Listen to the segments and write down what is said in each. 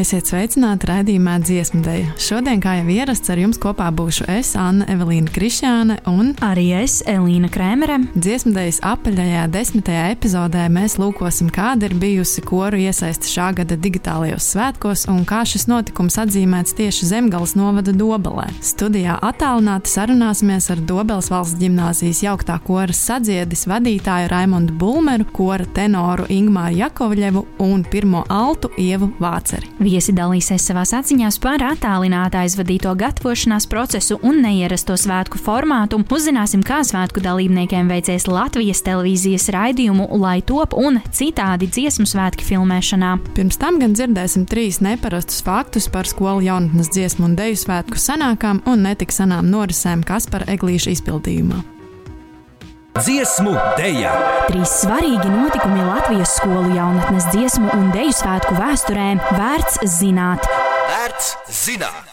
Esiet sveicināti raidījumā dziesmu dēļ. Šodien, kā jau ierasts, ar jums kopā būšu es, Anna Evelīna Krišjāne un arī es, Elīna Krēmere. Dziesmu dēļ apaļajā desmitajā epizodē mēs lūkosim, kāda ir bijusi koru iesaiste šā gada digitālajos svētkos un kā šis notikums atzīmēts tieši Zemgales novada Dobelē. Studijā attālināti sarunāsimies ar Dobeles valsts ģimnāzijas jauktā koras sadziedis vadītāju Raimondu Bulmeru, kora tenoru Ingmāru Jakovļevu un pirmo altu Ievu Vāceri. Viesi dalīsies savās atziņās par attālinātā aizvadīto gatavošanās procesu un neierasto svētku formātu. Uzzināsim, kā svētku dalībniekiem veicies Latvijas televīzijas raidījumu, lai top un citādi dziesmu svētki filmēšanā. Pirms tam gan dzirdēsim trīs neparastus faktus par skolu jaunatnes dziesmu un deju svētku sanākām un netik sanām norisēm Kaspara Eglīša izpildījumā. Dziesmu dēļa! Trīs svarīgi notikumi Latvijas skolu jaunatnes dziesmu un deju svētku vēsturē vērts zināt. Vērts zināt!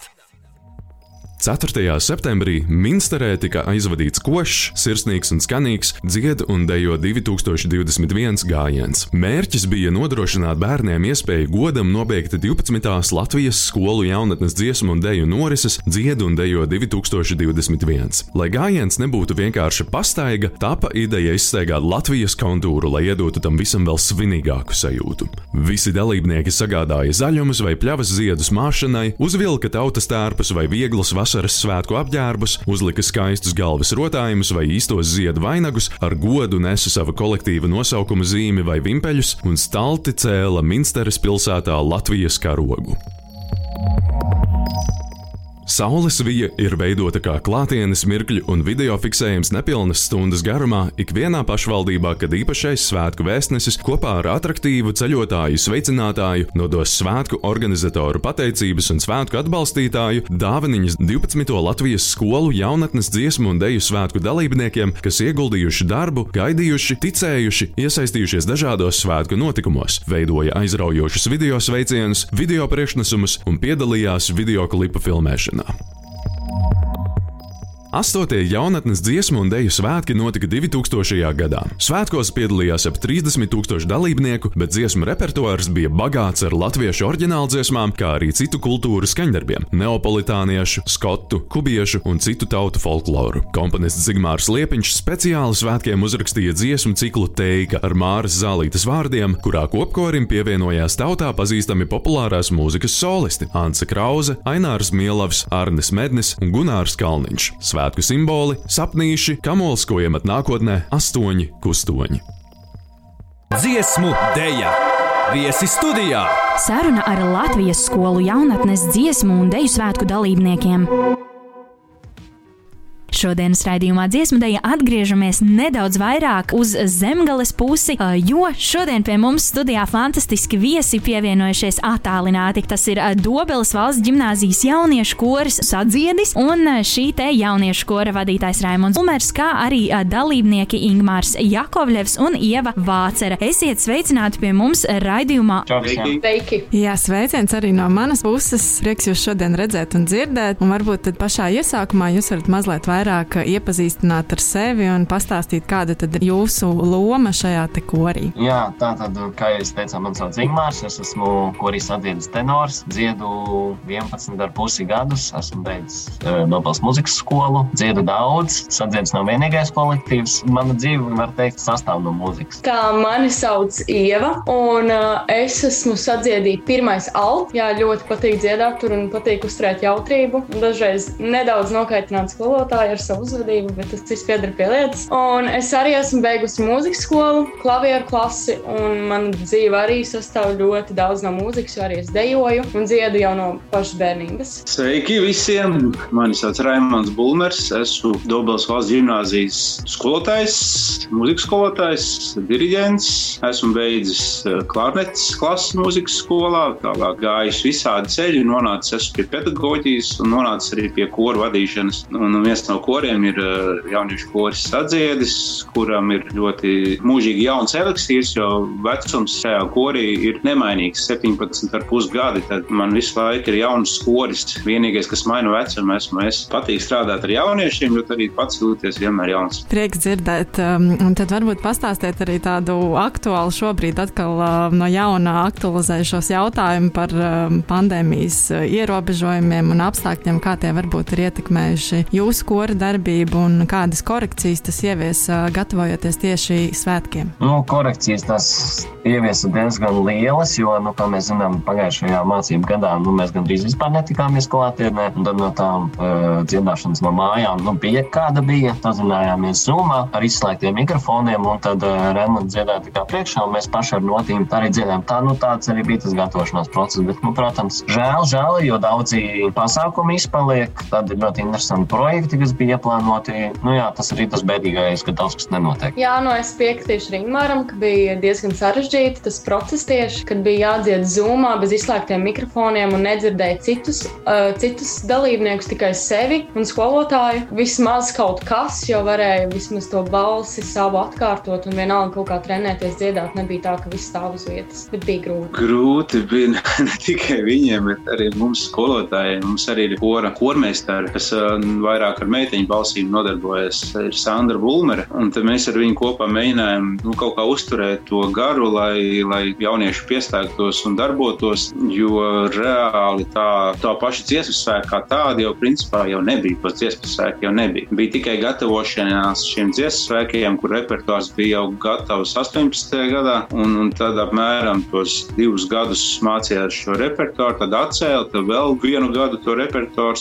4. septembrī Minsterē tika aizvadīts košs, sirsnīgs un skanīgs dziedu un dejo 2021 gājiens. Mērķis bija nodrošināt bērniem iespēju godam nobeigt 12. Latvijas skolu jaunatnes dziesmu un deju norises dziedu un dejo 2021. Lai gājiens nebūtu vienkārši pastaiga, tapa ideja izstaigāt Latvijas kontūru, lai iedotu tam visam vēl svinīgāku sajūtu. Visi dalībnieki sagādāja zaļumus vai pļavas ziedus māšanai, uzvilka tautas tērpus vai vieglas vasaras vasaras svētku apģērbus, uzlika skaistus galvas rotājumus vai īstos ziedu vainagus, ar godu nesa sava kolektīva nosaukuma zīmi vai vimpeļus un stalti cēla Minsteres pilsētā Latvijas karogu. Saules vija ir veidota kā klātienes mirkļu un video fiksējums nepilnas stundas garumā ikvienā pašvaldībā, kad īpašais svētku vēstnesis kopā ar attraktīvu ceļotāju sveicinātāju nodos svētku organizatoru pateicības un svētku atbalstītāju dāvaniņas 12. Latvijas skolu jaunatnes dziesmu un deju svētku dalībniekiem, kas ieguldījuši darbu, gaidījuši, ticējuši, iesaistījušies dažādos svētku notikumos, veidoja aizraujošus video sveicienus, video priekšnesumus un piedalījās video klipu filmēšanā. Piękna. Astotie jaunatnes dziesmu un deju svētki notika 2000. gadā. Svētkos piedalījās ap 30 tūkstoši dalībnieku, bet dziesmu repertuārs bija bagāts ar latviešu oriģinālu dziesmām, kā arī citu kultūru skaņdarbiem - neapolitāniešu, skotu, kubiešu un citu tautu folkloru. Komponists Zigmārs Liepiņš speciāli svētkiem uzrakstīja dziesmu ciklu Teika ar Māras Zālītes vārdiem, kurā kopkorim pievienojās tautā pazīstami populārās mūzikas solisti - Anse Krause, Ainārs Mielavs, Arnis Mednis un Gunārs Kalniņš svētku simboli, sapnīši, kamols, ko iemet nākotnē, astoņi kustoņi. Dziesmu dēļa! Viesi studijā! Saruna ar Latvijas skolu jaunatnes dziesmu un deju svētku dalībniekiem. Šodienas raidījumā dziesmu dēļ atgriežamies nedaudz vairāk uz zemgales pusi, jo šodien pie mums studijā fantastiski viesi pievienojušies attālināti. Tas ir Dobeles valsts gimnāzijas jauniešu koris sadziedis un šī te jauniešu kora vadītājs Raimons Ulmers, kā arī dalībnieki Ingmārs Jakovļevs un Ieva Vācera. Esiet sveicināti pie mums raidījumā. Sveiki! Jā, sveiciens arī no manas puses. Prieks jūs šodien redzēt un dzirdēt, un varbūt tad pašā iesākumā jūs varat mazliet vairāk vairāk iepazīstināt ar sevi un pastāstīt, kāda ir jūsu loma šajā korī. Jā, tā tad, kā jau es teicu, man sauc Zigmārs. Es esmu korīs atziedas tenors, dziedu 11,5 gadus. Esmu beidzis uh, Nobels muzikas skolu, dziedu daudz. Sadziedis nav vienīgais kolektīvs. Mana dzīve, var teikt, sastāv no mūzikas. Tā mani sauc Ieva, un uh, es esmu sadziedīta pirmais alt. Jā, ļoti patīk dziedāt tur un patīk uzturēt jautrību. Dažreiz nedaudz nokaitināt skolotāju ar ar savu uzvedību, bet tas viss pieder pie lietas. Un es arī esmu beigusi mūzikas skolu, klavieru klasi, un man dzīve arī sastāv ļoti daudz no mūzikas, jo arī es dejoju un dziedu jau no pašas bērnības. Sveiki visiem! Mani sauc Raimons Bulmers, esmu Dobels valsts gimnāzijas skolotājs, mūzikas skolotājs, diriģents. Esmu beidzis eh, klarnetes klases mūzikas skolā, tālāk gājis visādi ceļi, nonācis pie pedagoģijas un nonācis arī pie koru vadīšanas. Un viens no koriem ir uh, jauniešu koris sadziedis, kuram ir ļoti mūžīgi jauns eliksīrs, jo vecums šajā korī ir nemainīgs - 17,5 gadi. Tad man visu laiku ir jauns koris. Vienīgais, kas maina vecumu, esmu es. Patīk strādāt ar jauniešiem, jo arī pats jūties vienmēr jauns. Prieks dzirdēt, um, un tad varbūt pastāstiet arī tādu aktuālu šobrīd atkal uh, no jauna aktualizējušos jautājumu par um, pandēmijas uh, ierobežojumiem un apstākļiem, kā tie varbūt ir ietekmējuši jūsu kora darbību un kādas korekcijas tas ievies gatavojoties tieši svētkiem? Nu, korekcijas tas ieviesa diezgan lielas, jo, nu, kā mēs zinām, pagājušajā mācību gadā nu, mēs gandrīz vispār netikāmies klātienē. Tad no tām uh, dziedāšanas no mājām nu, bija kāda bija. Pazinājāmies Zoomā ar izslēgtiem mikrofoniem, un tad uh, Rēmons dziedāja tikai priekšā, un mēs paši ar notīm arī dziedājām. Tā, nu, tāds arī bija tas gatavošanās process. Bet, nu, protams, žēl, žēl, jo daudzi pasākumi izpaliek. Tad ir ļoti interesanti projekti, kas bija ieplānoti. Nu, jā, tas arī tas bēdīgais, ka daudz kas nenotiek. Jā, nu es piekritīšu Ringmāram, ka bija diezgan sarežģīti tas process tieši, kad bija jādzied zūmā bez izslēgtiem mikrofoniem un nedzirdēja citus, uh, citus dalībniekus, tikai sevi un skolotāju. Vismaz kaut kas, jo varēja vismaz to balsi savu atkārtot un vienalga kaut kā trenēties dziedāt. Nebija tā, ka viss stāv uz vietas, bet bija grūti. Grūti bija ne tikai viņiem, bet arī mums skolotājiem. Mums arī ir kora kormeistari, kas uh, vairāk ar meiteņu balsīm nodarbojas. Ir Sandra Bulmere, mēs ar viņu kopā mēģinājām nu, kaut kā uzturēt to garu, lai, lai jaunieši pieslēgtos un darbotos, jo reāli tā, tā paša dziesmu svēka kā tāda jau principā jau nebija. Pēc dziesmu svēka jau nebija. Bija tikai gatavošanās šiem dziesmu svēkiem, kur repertuārs bija jau gatavs 18. gadā, un, un tad apmēram tos divus gadus mācījās šo repertuāru, tad atcēla, tad vēl vienu gadu to repertuāru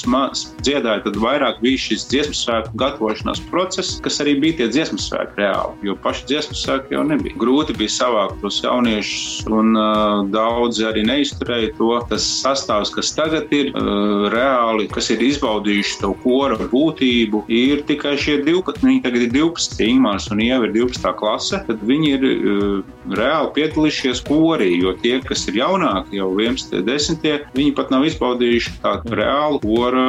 dziedāja, tad vairāk bija šis dziesmu svēku gatavošanās process, kas arī bija tie dziesmu svēki reāli, jo paši dziesmu svēki jau nebija. Grūti bija savākt tos jauniešus, un uh, daudzi arī neizturēja to. Tas sastāvs, kas tagad ir uh, reāli, kas ir izbaudījuši to kora būtību, ir tikai šie 12. Viņi tagad ir 12. Ingūns un Ieva ir 12. klase, tad viņi ir uh, reāli piedalījušies korī, jo tie, kas ir jaunāki, jau 11. 10. viņi pat nav izbaudījuši tādu reālu kora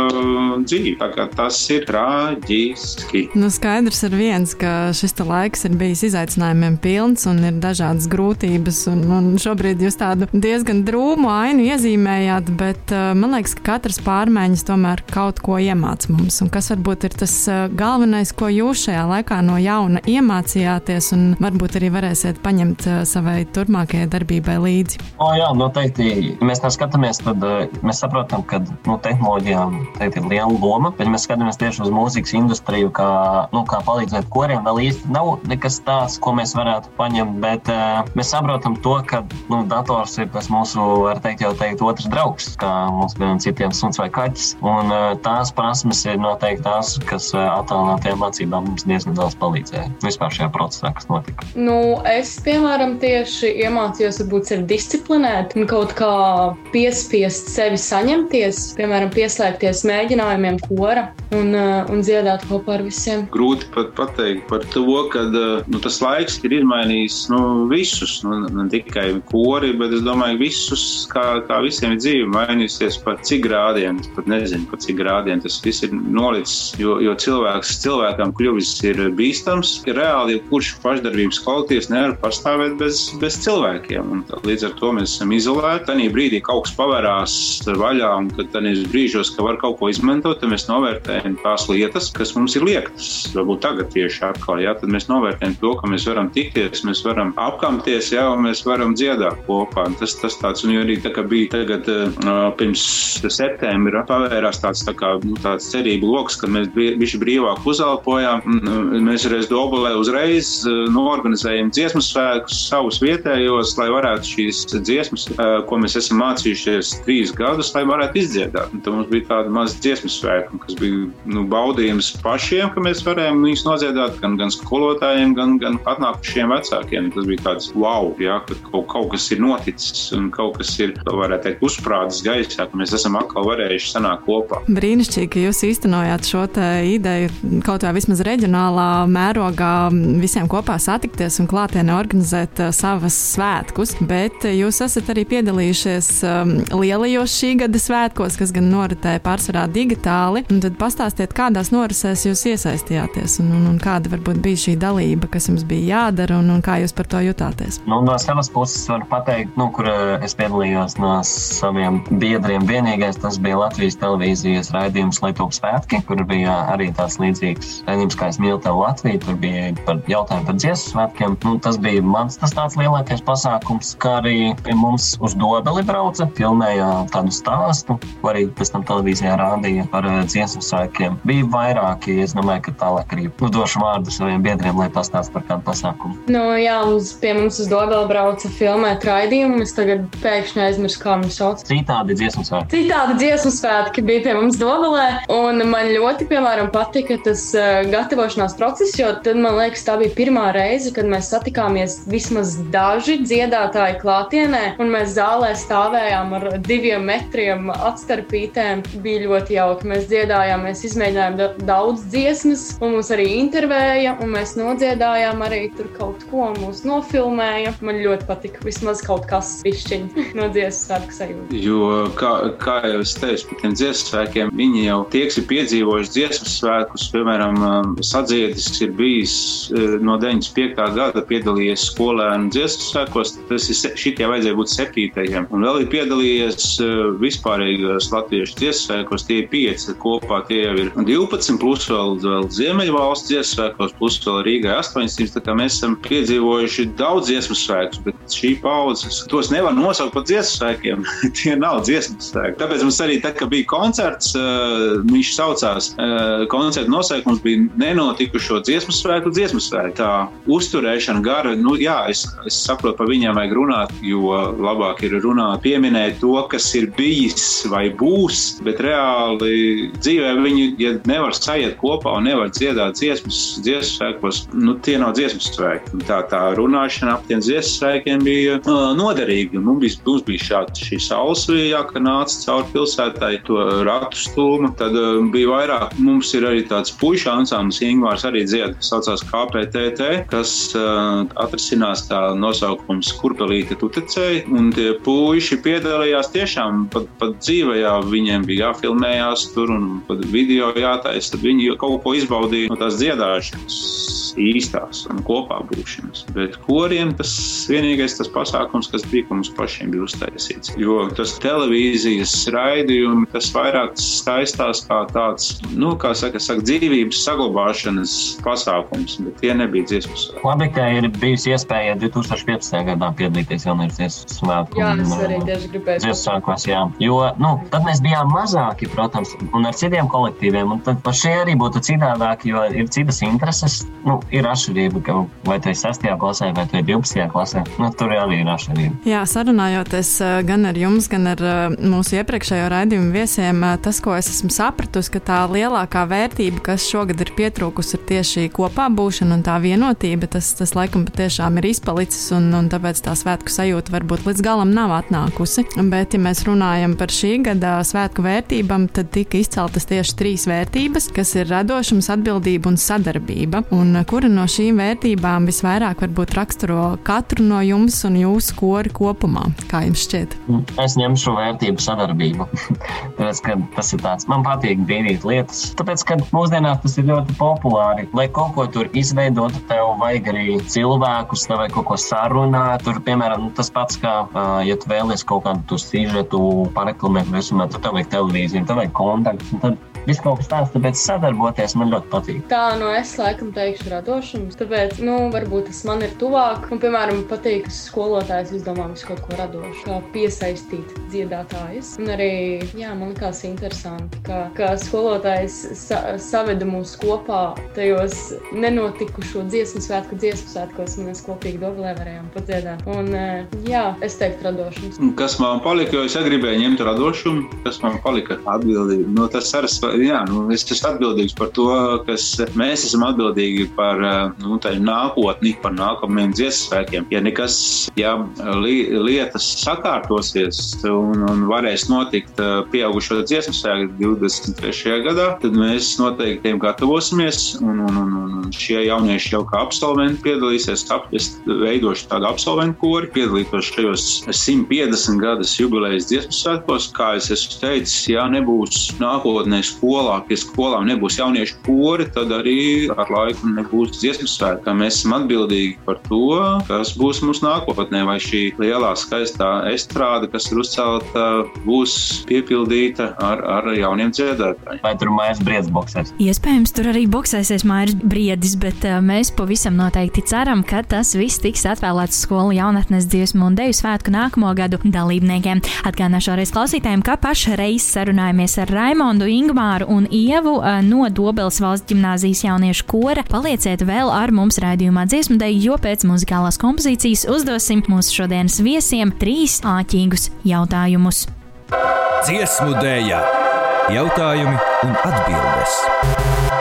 dzīvi. Tā tas ir traģiski. Nu, skaidrs ir viens, ka šis laiks ir bijis izaicinājumiem pilns un ir dažādas grūtības. Un, un šobrīd jūs tādu diezgan drūmu ainu iezīmējāt, bet uh, man liekas, ka katras pārmaiņas tomēr kaut ko iemāca mums. Un kas varbūt ir tas uh, galvenais, ko jūs šajā laikā no jauna iemācījāties un varbūt arī varēsiet paņemt uh, savai turpmākajai darbībai līdzi? O, jā, noteikti. Mēs tā skatāmies, tad mēs saprotam, ka nu, tehnoloģijām ir liela loma, bet mēs skatāmies tieši uz mūzikas industriju, kā, nu, kā palīdzēt koriem. Vēl īsti nav nekas tāds, ko mēs varētu paņemt, bet uh, mēs saprotam to, ka nu, dators ir tas mūsu, var teikt, jau teikt, otrs draugs, kā mums bija citiem suns vai kaķis. Un uh, tās prasmes ir noteikti tās, kas uh, attālinātajām mācībām mums diezgan daudz palīdzēja vispār šajā procesā, kas notika. Nu, es, piemēram, tieši iemācījos būt sevi disciplinēt un kaut kā piespiest sevi saņemties, piemēram, pieslēgties mēģinājumiem kora un, uh, un dziedāt kopā ar visiem. Grūti pat pateikt par to, ka nu, tas laiks ir izmainījis nu, visus, nu, ne tikai kori, bet es domāju, visus, kā, kā visiem ir dzīve mainījusies par cik grādiem. Pat nezinu, par cik grādiem tas viss ir nolicis, jo, jo cilvēks cilvēkam kļuvis ir bīstams. Reāli, kurš pašdarbības kvalitātes nevar pastāvēt bez, bez cilvēkiem. Un tā, līdz ar to mēs esam izolēti. Tanī brīdī kaut kas pavērās vaļā, un tanīs brīžos, ka var kaut ko izmantot, tad mēs novērtējam tās lietas, kas mums ir liektas. Varbūt tagad tieši atkal, jā, tad mēs novērtējam to, ka mēs varam tikties, mēs varam apkamties, jā, un mēs varam dziedāt kopā. Un tas, tas tāds, un arī tā kā bija tagad uh, pirms septembra pavērās tāds, tā kā, nu, tāds cerību loks, ka mēs bišķi brīvāk uzelpojām. Mēs reiz Dobelē uzreiz norganizējam dziesmu svēkus savus vietējos, lai varētu šīs dziesmas, uh, ko mēs esam mācījušies trīs gadus, lai varētu izdziedāt. Un tad mums bija tāda maza dziesmu svēka, kas bija, nu, baudījums pašiem, ka mēs varējām viņus nodziedāt, gan, gan skolotājiem, gan, gan atnākušiem vecākiem. Tas bija tāds wow, jā, ka kaut, kaut kas ir noticis un kaut kas ir, varētu teikt, uzsprādzis gaisā, ka mēs esam atkal varējuši sanākt kopā. Brīnišķīgi, ka jūs īstenojāt šo ideju kaut vai vismaz reģionālā mērogā visiem kopā satikties un klātienē organizēt uh, savas svētkus, bet jūs esat arī piedalījušies lielajos šī gada svētkos, kas gan noritēja pārsvarā digitāli. Un tad pastāstiet, kādās norisēs jūs iesaistījāties un, un, un kāda varbūt bija šī dalība, kas jums bija jādara un, un kā jūs par to jutāties. Nu, no savas puses varu pateikt, nu, kur es piedalījos no saviem biedriem. Vienīgais tas bija Latvijas televīzijas raidījums Lietuvas svētki, kur bija arī tāds līdzīgs raidījums, kā es mīlu tev Latviju. Tur bija par jautājumu par dziesmu svētkiem. Nu, tas bija mans tas tāds lielākais pasākums, kā arī pie mums uz Dobeli brauca, filmēja tādu stāstu, ko arī pēc tam televīzijā rādīja par uh, dziesmu svētkiem. Bija vairāki, es domāju, ka tālāk arī nu, došu vārdu saviem biedriem, lai pastāst par kādu pasākumu. Nu, jā, mums pie mums uz Dobeli brauca filmēt raidījumu. Es tagad pēkšņi aizmirsu, kā viņu sauc. Citādi dziesmu svētki. Citādi dziesmu svētki bija pie mums Dobelē. Un man ļoti, piemēram, patika tas uh, gatavošanās process, jo tad man liekas, tā bija pirmā reize, kad mēs satikāmies vismaz daži dziedātāji klātienē, un mēs zālē stāvējām ar diviem metriem atstarpītēm. Bija ļoti jauki. Mēs dziedājām, mēs izmēģinājām daudz dziesmas, un mums arī intervēja, un mēs nodziedājām arī tur kaut ko, un mūs nofilmēja. Man ļoti patika vismaz kaut kas pišķiņš no dziesmu svētku sajūta. Jo, kā, kā jau es teicu, par tiem dziesmu svētkiem, viņi jau tie, kas ir piedzīvojuši dziesmu svētkus, piemēram, um, sadziedis, ir bijis uh, no 95. gada piedalījies skolēnu dziesmu svētkos, tas ir šitie vajadzēja būt septītajiem. Un vēl ir piedalījies uh, vispārīgās latviešu dziesmu svētkos, tie ir pieci kopā, tie jau ir 12, plus vēl, vēl Ziemeļvalsts dziesmu svētkos, plus vēl Rīgai 800. Tā kā mēs esam piedzīvojuši daudz dziesmu svētkus, bet šī paudze tos nevar nosaukt par dziesmu svētkiem. tie nav dziesmu svētki. Tāpēc mums arī, tad, kad bija koncerts, uh, viņš saucās, uh, koncerta nosaukums bija nenotikušo dziesmu svētku, dziesmu svētku. Tā uzturēšana gara, nu jā, es, es saprotu, par viņiem vajag runāt, jo labāk ir runāt, pieminēt to, kas ir bijis vai būs, bet reāli dzīvē viņi, ja nevar sajiet kopā un nevar dziedāt dziesmas, dziesmu svētkos, nu tie nav dziesmu svētki. Tā, tā runāšana ap tiem dziesmu svētkiem bija uh, noderīga. Mums bija, mums bija šāda šī saules vijā, ka nāca cauri pilsētai to ratu stūmu. Tad uh, bija vairāk, mums ir arī tāds puišu ansamblis, Ingvārs arī dzied, kas saucās KPTT, kas uh, atrasinās tā nosaukums Kurpelīte tutecēji, un tie puiši piedalījās tiešām pat, pat dzīvajā, viņiem bija jāfilmējās tur un pat video jātaisa, tad viņi kaut ko izbaudīja no tās dziedāšanas īstās un kopā būšanas. Bet koriem tas vienīgais tas pasākums, kas bija, ka mums pašiem bija uztaisīts. Jo tas televīzijas raidījumi, tas vairāk skaistās kā tāds, nu, kā saka, saka dzīvības saglabāšanas pasākums, bet tie nebija dziesmas. Labi, ka ir bijusi iespēja 2015. gadā piedalīties jauniešu dziesmu svētku. Jā, es arī tieši gribēju. Dziesmu svētkos, jā. Jo, nu, tad mēs bijām mazāki, protams, un ar citiem kolektīviem, un tad par šie arī būtu citādāk, jo ir citas intereses. Nu, ir atšķirība, ka vai tu esi 6. klasē, vai tu esi 12. klasē. Nu, tur arī ir atšķirība. Jā, sarunājoties gan ar jums, gan ar mūsu iepriekšējo raidījumu viesiem, tas, ko es esmu sapratusi, ka tā lielākā vērtība, kas šogad ir pietrūkusi, ir tieši kopā būšana un tā vienotība. Tas, tas laikam patiešām ir izpalicis, un, un tāpēc tā svētku sajūta varbūt līdz galam nav atnākusi. Bet, ja mēs runājam par šī gada svētku vērtībām, tad tika izceltas tieši trīs vērtības, kas ir radošums, atbildība un sadarbība. Un kura no šīm vērtībām visvairāk varbūt raksturo katru no jums un jūsu kori kopumā? Kā jums šķiet? Es ņemšu vērtību sadarbību. tāpēc, tas ir tāds, man patīk brīvīt lietas. Tāpēc, ka mūsdienās tas ir ļoti populāri. Lai kaut ko tur izveidotu, tev vajag arī cilvēkus, tev vajag kaut ko sarunāt. Tur, piemēram, tas pats, kā, ja tu vēlies kaut kādu sižetu pareklamēt, tad tev vajag televīziju, tev vajag kontaktus viss kaut kas tāds, tāpēc sadarboties man ļoti patīk. Tā, nu es laikam teikšu radošums, tāpēc, nu, varbūt tas man ir tuvāk. Un, piemēram, patīk, ka skolotājs izdomā visu kaut ko radošu, kā piesaistīt dziedātājus. Un arī, jā, man likās interesanti, ka, ka skolotājs sa saveda mūs kopā tajos nenotikušo dziesmu svētku dziesmu svētkos, un mēs kopīgi doblē varējām padziedāt. Un, jā, es teiktu radošums. Kas man palika, jo es gribēju ņemt radošumu, kas man palika atbildība. No nu, tas arī jā, nu, es esmu atbildīgs par to, kas mēs esam atbildīgi par nu, nākotni, par nākamajiem dziesmu svētkiem. Ja nekas, ja li, lietas sakārtosies un, un varēs notikt pieaugušo dziesmu svētku 23. gadā, tad mēs noteikti tiem gatavosimies. Un, un, un, un šie jaunieši jau kā absolventi piedalīsies. Es veidošu tādu absolventu kori, piedalītos šajos 150 gadus jubilejas dziesmu svētkos. Kā es esmu teicis, ja nebūs nākotnē skolā, ja skolām nebūs jauniešu kori, tad arī ar laiku nebūs dziesmu svētki. Mēs esam atbildīgi par to, kas būs mūsu nākotnē, vai šī lielā skaistā estrāde, kas ir uzcelta, būs piepildīta ar, ar jauniem dziedātājiem. Vai tur mājas briedz boxēs? Iespējams, tur arī boxēsies mājas briedis, bet uh, mēs pavisam noteikti ceram, ka tas viss tiks atvēlēts skolu jaunatnes dziesmu un deju svētku nākamo gadu dalībniekiem. Atgādināšu arī klausītājiem, ka pašreiz sarunājamies ar Raimondu, Ingmāru un Ievu no Dobeles valsts ģimnāzijas jauniešu kora. Palieciet vēl ar mums raidījumā dziesmu deju, jo pēc muzikālās kompozīcijas uzdosim mūsu šodienas viesiem trīs āķīgus jautājumus. Dziesmu dēļa, jautājumi un atbildes.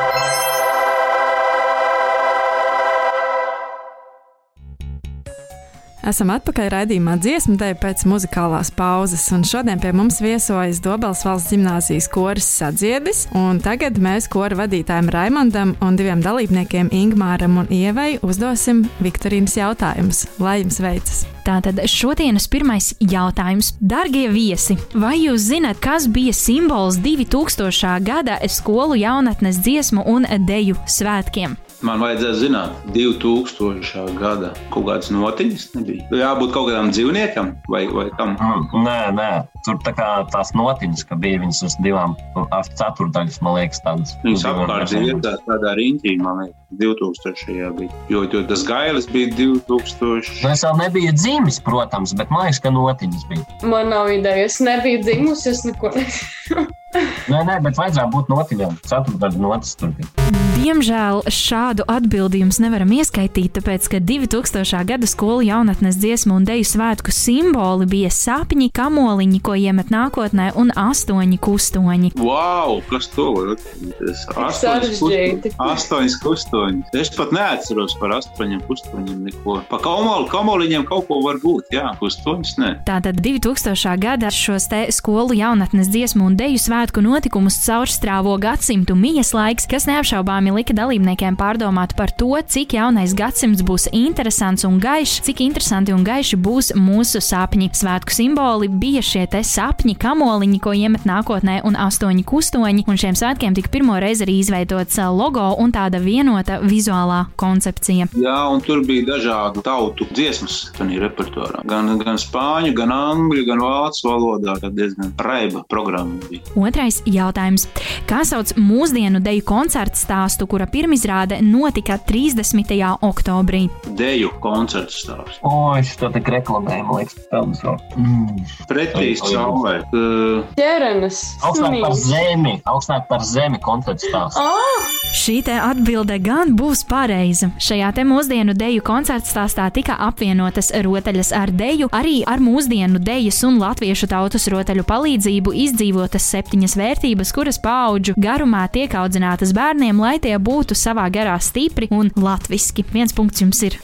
Esam atpakaļ raidījumā dziesmu dēļ pēc muzikālās pauzes, un šodien pie mums viesojas Dobels valsts gimnāzijas koris sadziedis, un tagad mēs kora vadītājiem Raimondam un diviem dalībniekiem Ingmāram un Ievai uzdosim Viktorīnas jautājumus. Lai jums veicas! Tātad šodienas pirmais jautājums. Darbie viesi, vai jūs zināt, kas bija simbols 2000. gada skolu jaunatnes dziesmu un deju svētkiem? Man vajadzēja zināt, 2000. gada kaut kādas notiņas nebija. Jābūt kaut kādam dzīvniekam vai, vai kam. Nē, nē, tur tā kā tās notiņas, ka bija viņas uz divām, ar ceturdaļas, man liekas, tādas. Viņas apkārt ir tādā riņķī, man liekas. 2000. bija. Jo, jo tas gailis bija 2000. Nu, es vēl nebiju dzimis, protams, bet man liekas, ka notiņas bija. Man nav ideja, es nebiju dzimusi, es neko nezinu. nē, nē, bet vajadzēja būt notiņām. Ceturtdaļa notis tur bija. Diemžēl šādu atbildījumu nevaram ieskaitīt, tāpēc, ka 2000. gada skolu jaunatnes dziesmu un deju svētku simboli bija sapņi, kamoliņi, ko iemet nākotnē, un astoņi kustoņi. Wow, kas to var atbildēt? Astoņas kustoņas. Es pat neatceros par astoņiem kustoņiem neko. Pa kamoli, kamoliņiem kaut ko var būt, jā, kustoņas ne. Tātad 2000. gada šos te skolu jaunatnes dziesmu un deju svētku notikumus caurstrāvo gadsimtu mijas laiks, kas neapšaubāmi lika dalībniekiem pārdomāt par to, cik jaunais gadsimts būs interesants un gaišs, cik interesanti un gaiši būs mūsu sapņi. Svētku simboli bija šie te sapņi, kamoliņi, ko iemet nākotnē, un astoņi kustoņi, un šiem svētkiem tika pirmo reizi arī izveidots logo un tāda vienota vizuālā koncepcija. Jā, un tur bija dažādu tautu dziesmas repertuārā. Gan, gan spāņu, gan angļu, gan vācu valodā. Tā diezgan raiba programma bija. Otrais jautājums. Kā sauc mūsdienu deju koncertu stāstu, kura pirmizrāde notika 30. oktobrī? Deju koncertu stāsts. O, es to tik reklamēju, man liekas, pelnas vēl. Mm. Pretī saulē. Uh, Ķerenes. Augstāk par zemi, augstāk par zemi koncertu stāsts. Ah! Šī te atbilde gan būs pareiza. Šajā te mūsdienu deju koncerta stāstā tika apvienotas rotaļas ar deju, arī ar mūsdienu dejas un latviešu tautas rotaļu palīdzību izdzīvotas septiņas vērtības, kuras paudžu garumā tiek audzinātas bērniem, lai tie būtu savā garā stipri un latviski. Viens punkts jums ir.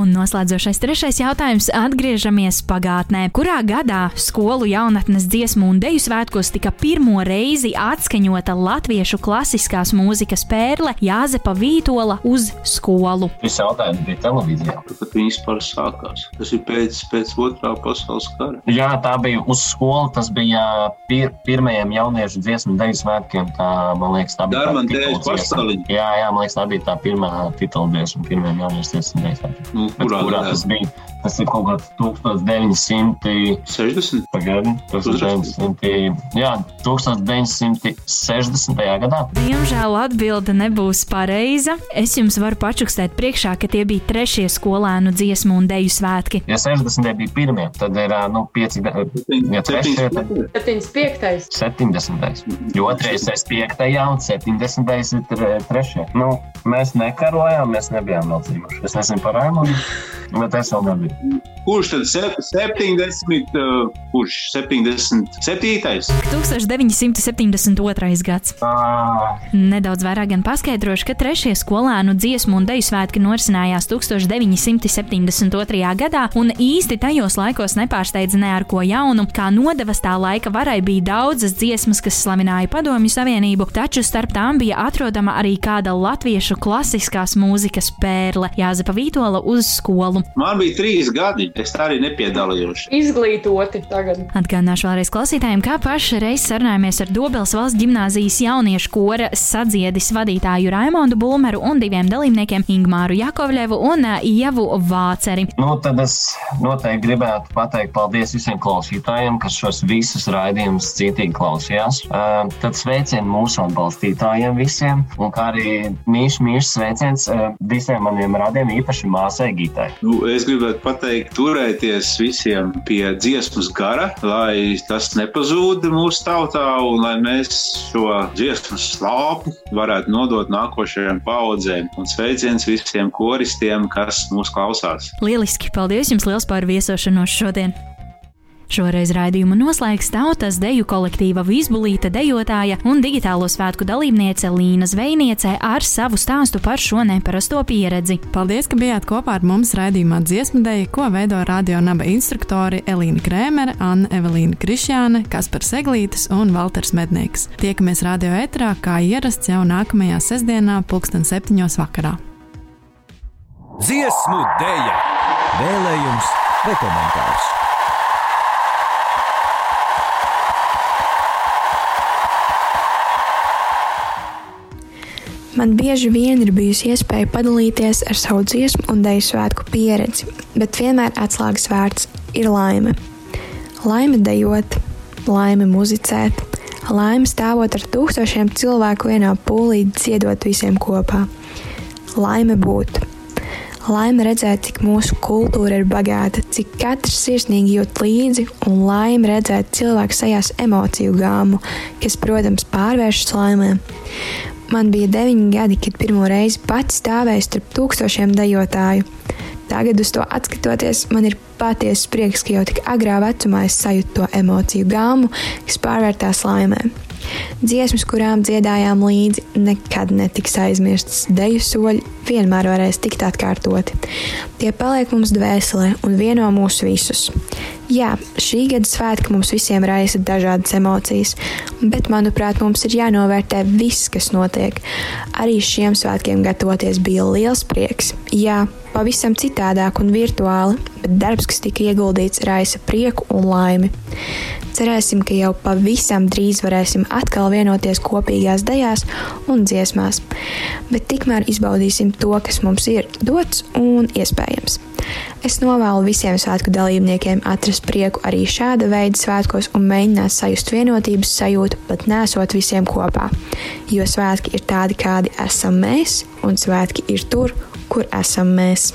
Un noslēdzošais trešais jautājums - atgriežamies pagātnē. Kurā gadā skolu jaunatnes dziesmu un deju svētkos tika pirmo reizi atskaņota latviešu klasiskās mūzikas pērle Jāzepa Vītola uz skolu? Šis jautājums bija televīzijā. kad viņi vispār sākās. Tas ir pēc, pēc otrā pasaules kara. Jā, tā bija uz skolu. Tas bija pir pirmajiem jauniešu dziesmu deju svētkiem. Tā, man liekas, tā bija. Darman tā pastāliņa. Jā, jā, man liekas, tā bija tā pirmā titula dziesma pirmajiem jauniešu dziesmu deju svētkiem. Nu, Bet kurā kurā gadā? tas bija? Tas ir kaut kāds 1900. 60. Pagaidām, tas ir 1900. Jā, 1960. gadā. Diemžēl atbilde nebūs pareiza. Es jums varu pačukstēt priekšā, ka tie bija trešie skolēnu dziesmu un deju svētki. Ja 60. bija pirmie, tad ir nu, 5 gadi. Ja trešie, tad 75. 70. Jo otrais ir 5. un 70. ir tre- trešie. Nu, mēs nekarojām, mēs nebijām vēl dzīvojuši. Es nezinu par Raimondu, bet es vēl nebiju. Thank you. Kurš tad 70, uh, kurš 77? 1972. gads. Ah, Nedaudz vairāk gan paskaidrošu, ka trešie skolēnu dziesmu un deju svētki norisinājās 1972. gadā, un īsti tajos laikos nepārsteidza ne ar ko jaunu. Kā nodevas tā laika varai bija daudzas dziesmas, kas slavināja Padomju Savienību, taču starp tām bija atrodama arī kāda latviešu klasiskās mūzikas pērle - Jāzepa Vītola uz skolu. Man bija trīs gadi, es tā arī nepiedalījos. Izglītoti tagad. Atgādināšu vēlreiz klausītājiem, kā paši reiz sarunājamies ar Dobels valsts gimnāzijas jauniešu kora sadziedis vadītāju Raimondu Bulmeru un diviem dalībniekiem Ingmāru Jakovļevu un ā, Ievu Vāceri. Nu, tad es noteikti gribētu pateikt paldies visiem klausītājiem, kas šos visus raidījumus cietīgi klausījās. Uh, tad sveicienu mūsu atbalstītājiem visiem, un kā arī mīļš, mīļš sveiciens uh, visiem maniem radiem, īpaši māsai Gitai. Nu, es gribētu pateikt, turēties visiem pie dziesmas gara, lai tas nepazūd mūsu tautā, un lai mēs šo dziesmas slāpu varētu nodot nākošajām paudzēm. Un sveiciens visiem koristiem, kas mūs klausās. Lieliski! Paldies jums liels par viesošanos šodien! Šoreiz raidījumu noslēgs tautas deju kolektīva Vīsbulīta dejotāja un digitālo svētku dalībniece Līna Zvejniece ar savu stāstu par šo neparasto pieredzi. Paldies, ka bijāt kopā ar mums raidījumā dziesmu dēļ, ko veido radio naba instruktori Elīna Krēmere, Anna Evelīna Krišjāne, Kaspars Eglītis un Valters Mednieks. Tiekamies radio etrā, kā ierasts jau nākamajā sestdienā, pulksten septiņos vakarā. Dziesmu dēļa, vēlējums vai komentārs. Man bieži vien ir bijusi iespēja padalīties ar savu dziesmu un dēļu svētku pieredzi, bet vienmēr atslēgas vārds ir laime. Laime dejot, laime muzicēt, laime stāvot ar tūkstošiem cilvēku vienā pūlī, dziedot visiem kopā. Laime būt. Laime redzēt, cik mūsu kultūra ir bagāta, cik katrs sirsnīgi jūt līdzi, un laime redzēt cilvēku sajās emociju gāmu, kas, protams, pārvēršas laimē. Man bija deviņi gadi, kad pirmo reizi pats stāvēju starp tūkstošiem dejotāju. Tagad, uz to skatoties, man ir patiesa prieks, ka jau tik agrā vecumā es sajūtu to emociju gāmu, kas pārvērtās laimē. Dziesmas, kurām dziedājām līdzi, nekad netiks aizmirstas. Deju soļi vienmēr varēs tikt atkārtoti. Tie paliek mums dvēselē un vieno mūs visus. Jā, šī gada svētki mums visiem raisa dažādas emocijas, bet, manuprāt, mums ir jānovērtē viss, kas notiek. Arī šiem svētkiem gatavoties bija liels prieks. Jā, pavisam citādāk un virtuāli, bet darbs, kas tika ieguldīts, raisa prieku un laimi. Cerēsim, ka jau pavisam drīz varēsim atkal vienoties kopīgās dejās un dziesmās, bet tikmēr izbaudīsim to, kas mums ir dots un iespējams. Es novēlu visiem svētku dalībniekiem atrast prieku arī šāda veida svētkos un mēģināt sajust vienotības sajūtu, pat nesot visiem kopā. Jo svētki ir tādi, kādi esam mēs, un svētki ir tur, kur esam mēs.